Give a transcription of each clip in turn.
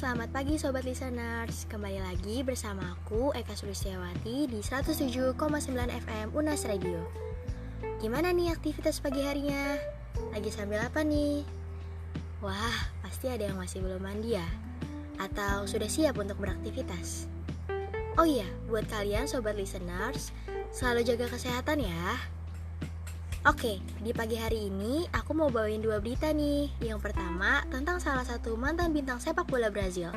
selamat pagi Sobat Listeners Kembali lagi bersama aku Eka Sulistiawati di 107,9 FM Unas Radio Gimana nih aktivitas pagi harinya? Lagi sambil apa nih? Wah, pasti ada yang masih belum mandi ya? Atau sudah siap untuk beraktivitas? Oh iya, buat kalian Sobat Listeners Selalu jaga kesehatan ya Oke, di pagi hari ini aku mau bawain dua berita nih. Yang pertama tentang salah satu mantan bintang sepak bola Brazil.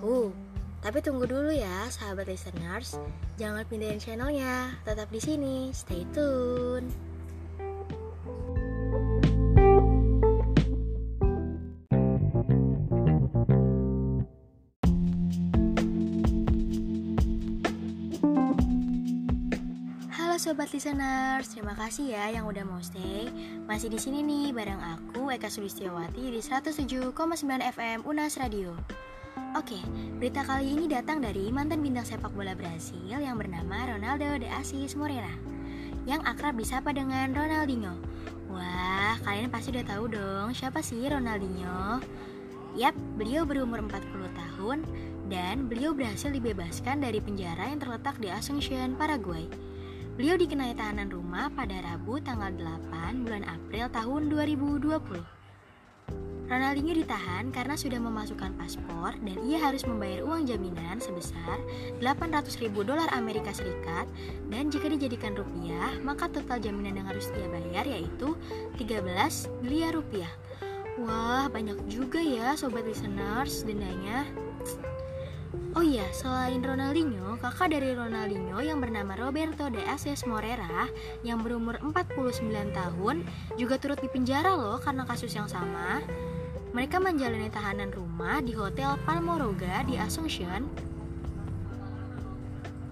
Uh, tapi tunggu dulu ya, sahabat listeners. Jangan pindahin channelnya, tetap di sini. Stay tune. Sobat listeners, terima kasih ya yang udah mau stay. Masih di sini nih bareng aku Eka Sulistiawati di 107,9 FM Unas Radio. Oke, berita kali ini datang dari mantan bintang sepak bola Brasil yang bernama Ronaldo de Assis Moreira yang akrab disapa dengan Ronaldinho. Wah, kalian pasti udah tahu dong siapa sih Ronaldinho? Yap, beliau berumur 40 tahun dan beliau berhasil dibebaskan dari penjara yang terletak di Asuncion, Paraguay. Beliau dikenai tahanan rumah pada Rabu tanggal 8 bulan April tahun 2020. Ronaldinho ditahan karena sudah memasukkan paspor dan ia harus membayar uang jaminan sebesar 800 ribu dolar Amerika Serikat dan jika dijadikan rupiah maka total jaminan yang harus dia bayar yaitu 13 miliar rupiah. Wah banyak juga ya sobat listeners dendanya. Oh iya, selain Ronaldinho, kakak dari Ronaldinho yang bernama Roberto de Assis Moreira yang berumur 49 tahun juga turut dipenjara loh karena kasus yang sama. Mereka menjalani tahanan rumah di Hotel Palmoroga di Asuncion.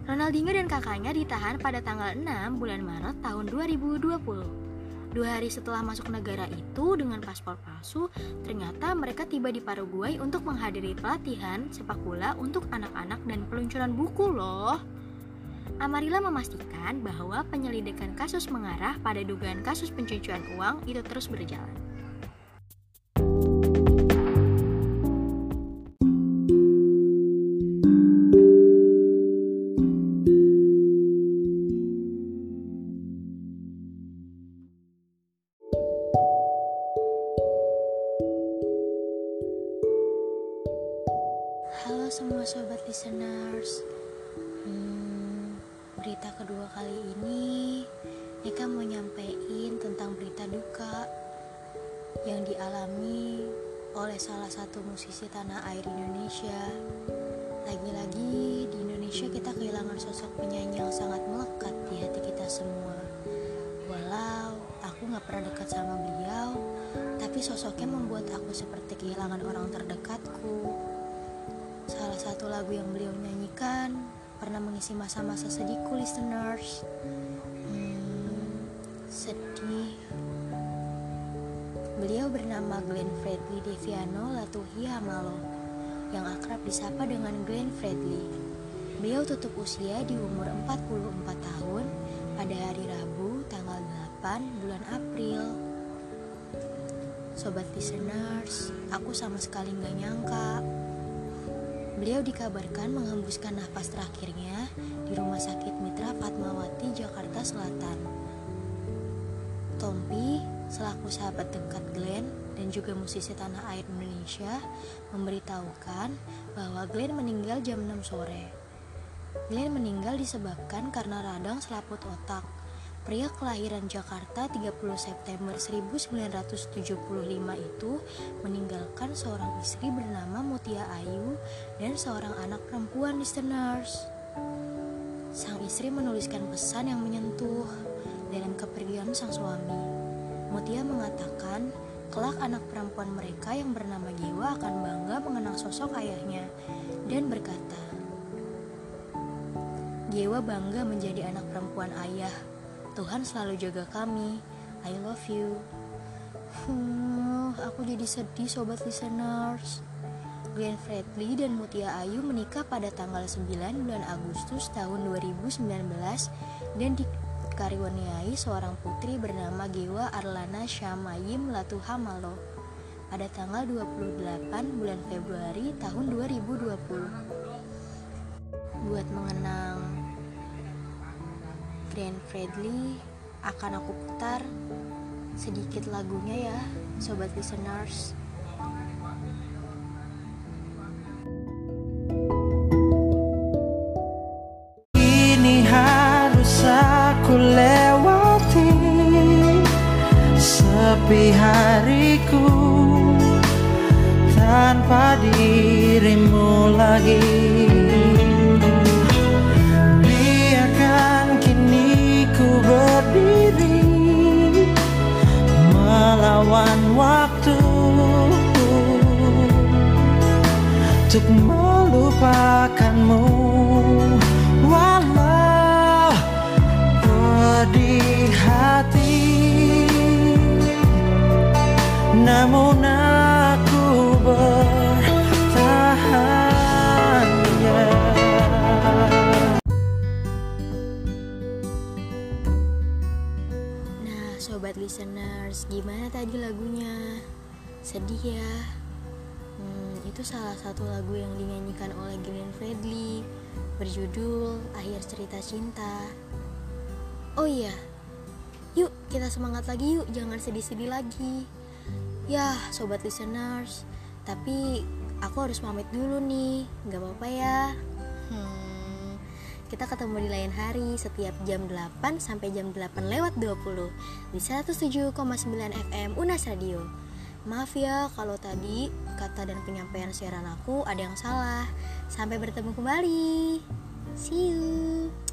Ronaldinho dan kakaknya ditahan pada tanggal 6 bulan Maret tahun 2020. Dua hari setelah masuk negara itu dengan paspor palsu, ternyata mereka tiba di Paraguay untuk menghadiri pelatihan sepak bola untuk anak-anak dan peluncuran buku loh. Amarilla memastikan bahwa penyelidikan kasus mengarah pada dugaan kasus pencucian uang itu terus berjalan. Halo semua sobat listeners. Hmm, Berita kedua kali ini Eka mau nyampein tentang berita duka Yang dialami oleh salah satu musisi tanah air Indonesia. Lagi-lagi di Indonesia kita kehilangan sosok penyanyi yang sangat melekat di hati kita semua. Walau aku gak pernah dekat sama beliau Tapi sosoknya membuat aku seperti kehilangan orang terdekatku Salah satu lagu yang beliau nyanyikan pernah mengisi masa-masa sedihku listeners. Hmm, sedih. Beliau bernama Glenn Fredly Deviano Latuhi Hamalo yang akrab disapa dengan Glenn Fredly. Beliau tutup usia di umur 44 tahun pada hari Rabu tanggal 8 bulan April. Sobat listeners, aku sama sekali nggak nyangka Beliau dikabarkan menghembuskan nafas terakhirnya di Rumah Sakit Mitra Fatmawati, Jakarta Selatan. Tompi, selaku sahabat dekat Glenn dan juga musisi tanah air Indonesia, memberitahukan bahwa Glenn meninggal jam 6 sore. Glenn meninggal disebabkan karena radang selaput otak Pria kelahiran Jakarta 30 September 1975 itu meninggalkan seorang istri bernama Mutia Ayu dan seorang anak perempuan listeners. Sang istri menuliskan pesan yang menyentuh dalam kepergian sang suami. Mutia mengatakan, kelak anak perempuan mereka yang bernama Gewa akan bangga mengenang sosok ayahnya dan berkata, Gewa bangga menjadi anak perempuan ayah Tuhan selalu jaga kami. I love you. Hmm, aku jadi sedih sobat listeners. Glenn Fredly dan Mutia Ayu menikah pada tanggal 9 bulan Agustus tahun 2019 dan dikaruniai seorang putri bernama Gewa Arlana Syamayim Latuhamalo. pada tanggal 28 bulan Februari tahun 2020. Buat mengenang Grand Fredly, akan aku putar sedikit lagunya ya, sobat listeners. Ini harus aku lewati Sepi hariku Tanpa dirimu lagi listeners, gimana tadi lagunya? Sedih ya? Hmm, itu salah satu lagu yang dinyanyikan oleh Glenn Fredly berjudul Akhir Cerita Cinta. Oh iya, yuk kita semangat lagi yuk, jangan sedih-sedih lagi. Ya, sobat listeners, tapi aku harus pamit dulu nih, nggak apa-apa ya. Hmm, kita ketemu di lain hari setiap jam 8 sampai jam 8 lewat 20 di 107,9 FM Unas Radio. Maaf ya kalau tadi kata dan penyampaian siaran aku ada yang salah. Sampai bertemu kembali. See you.